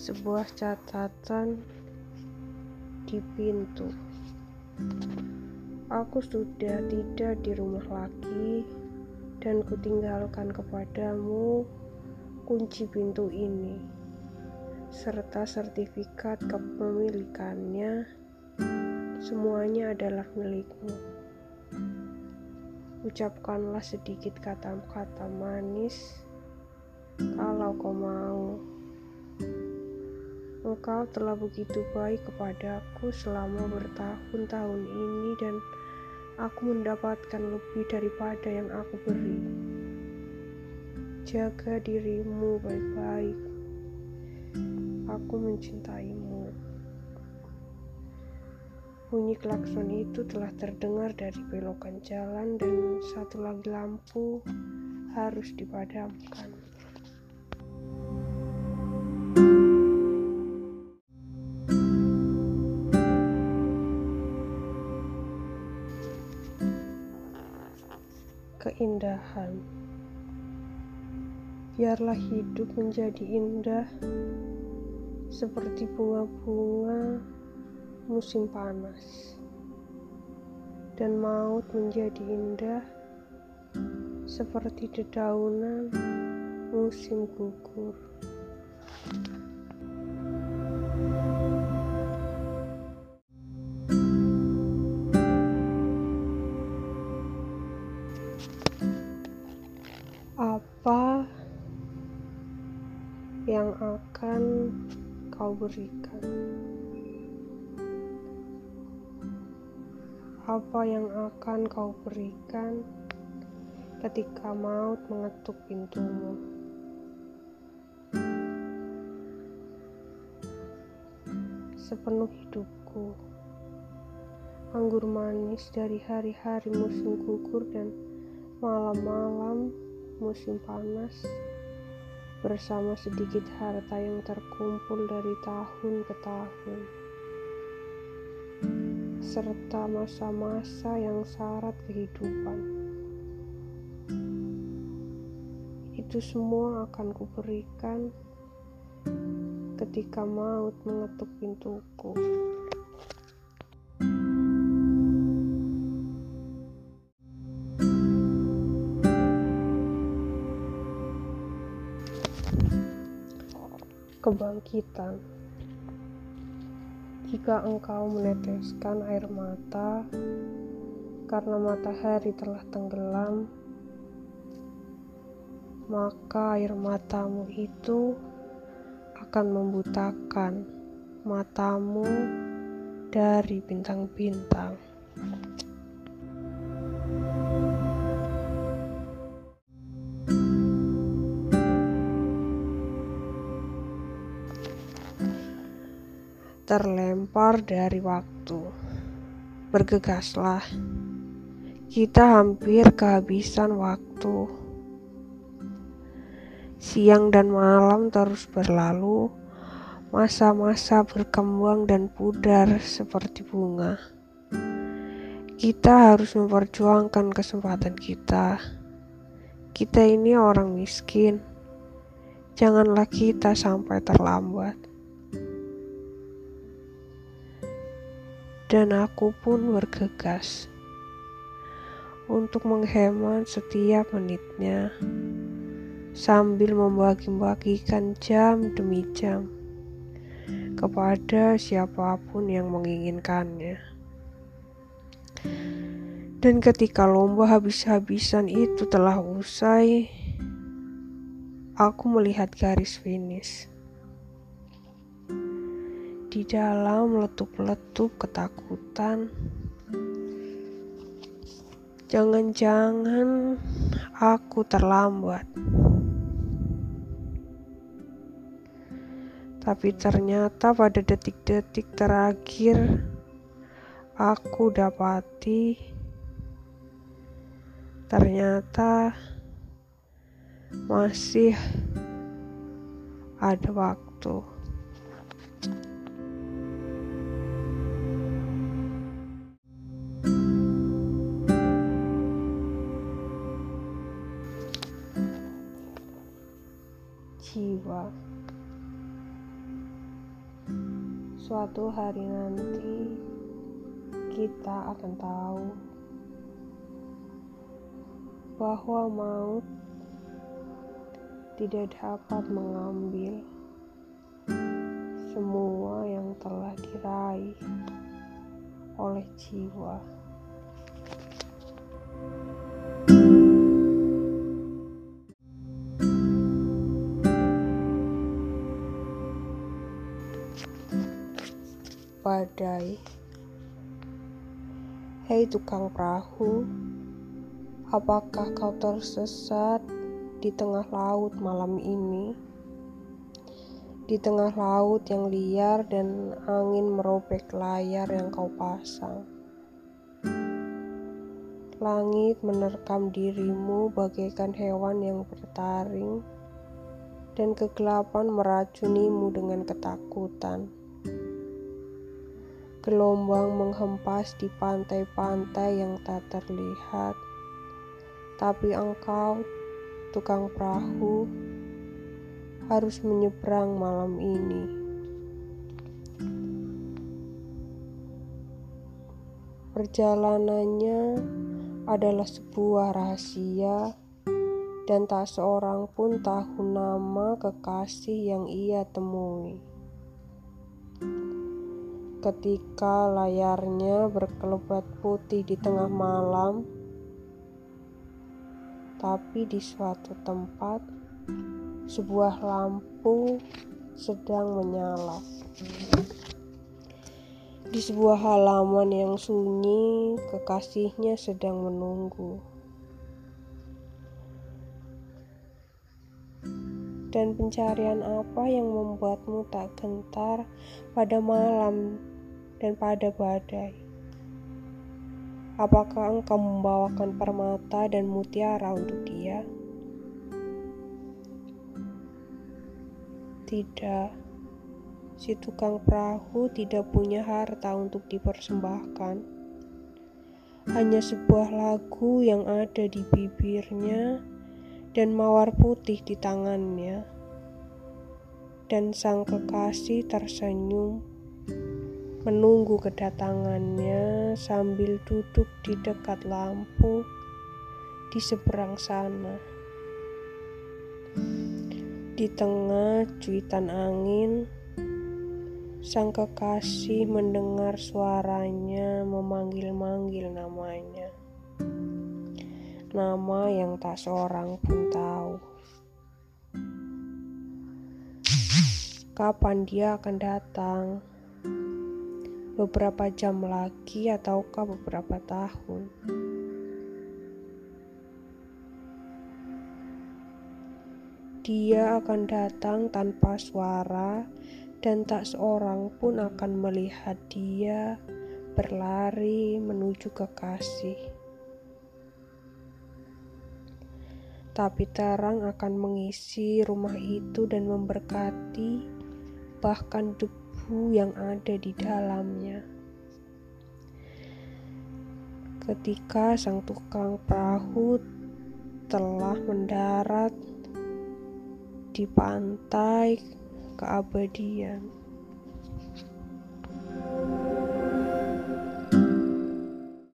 sebuah catatan di pintu. Aku sudah tidak di rumah lagi dan kutinggalkan kepadamu kunci pintu ini serta sertifikat kepemilikannya. Semuanya adalah milikmu. Ucapkanlah sedikit kata-kata manis kalau kau mau. Engkau telah begitu baik kepadaku selama bertahun-tahun ini dan aku mendapatkan lebih daripada yang aku beri. Jaga dirimu baik-baik. Aku mencintaimu. Bunyi klakson itu telah terdengar dari belokan jalan dan satu lagi lampu harus dipadamkan. Keindahan. Biarlah hidup menjadi indah seperti bunga-bunga musim panas, dan maut menjadi indah seperti dedaunan musim gugur. Kau berikan? Apa yang akan kau berikan ketika maut mengetuk pintumu? Sepenuh hidupku, anggur manis dari hari-hari musim gugur dan malam-malam musim panas bersama sedikit harta yang terkumpul dari tahun ke tahun serta masa-masa yang syarat kehidupan itu semua akan kuberikan ketika maut mengetuk pintuku. Kebangkitan. Jika engkau meneteskan air mata karena matahari telah tenggelam, maka air matamu itu akan membutakan matamu dari bintang-bintang. Terlempar dari waktu. Bergegaslah, kita hampir kehabisan waktu. Siang dan malam terus berlalu, masa-masa berkembang dan pudar seperti bunga. Kita harus memperjuangkan kesempatan kita. Kita ini orang miskin. Janganlah kita sampai terlambat. Dan aku pun bergegas untuk menghemat setiap menitnya sambil membagi-bagikan jam demi jam kepada siapa pun yang menginginkannya. Dan ketika lomba habis-habisan itu telah usai, aku melihat garis finish di dalam letup-letup ketakutan. Jangan-jangan aku terlambat. Tapi ternyata pada detik-detik terakhir aku dapati ternyata masih ada waktu. Jiwa. suatu hari nanti kita akan tahu bahwa maut tidak dapat mengambil semua yang telah diraih oleh jiwa. Badai, hei tukang perahu, apakah kau tersesat di tengah laut malam ini? di tengah laut yang liar dan angin merobek layar yang kau pasang. Langit menerkam dirimu bagaikan hewan yang bertaring, dan kegelapan meracunimu dengan ketakutan. Gelombang menghempas di pantai-pantai yang tak terlihat, tapi engkau, tukang perahu, harus menyeberang malam ini. Perjalanannya adalah sebuah rahasia, dan tak seorang pun tahu nama kekasih yang ia temui. Ketika layarnya berkelebat putih di tengah malam, tapi di suatu tempat sebuah lampu sedang menyala. Di sebuah halaman yang sunyi, kekasihnya sedang menunggu. Dan pencarian apa yang membuatmu tak gentar pada malam dan pada badai? Apakah engkau membawakan permata dan mutiara untuk dia? Tidak, si tukang perahu tidak punya harta untuk dipersembahkan. Hanya sebuah lagu yang ada di bibirnya dan mawar putih di tangannya. Dan sang kekasih tersenyum menunggu kedatangannya sambil duduk di dekat lampu di seberang sana. Di tengah cuitan angin, sang kekasih mendengar suaranya memanggil-manggil namanya. Nama yang tak seorang pun tahu. Kapan dia akan datang? Beberapa jam lagi ataukah beberapa tahun? Dia akan datang tanpa suara, dan tak seorang pun akan melihat dia berlari menuju kekasih. Tapi terang akan mengisi rumah itu dan memberkati, bahkan debu yang ada di dalamnya. Ketika sang tukang perahu telah mendarat di pantai keabadian.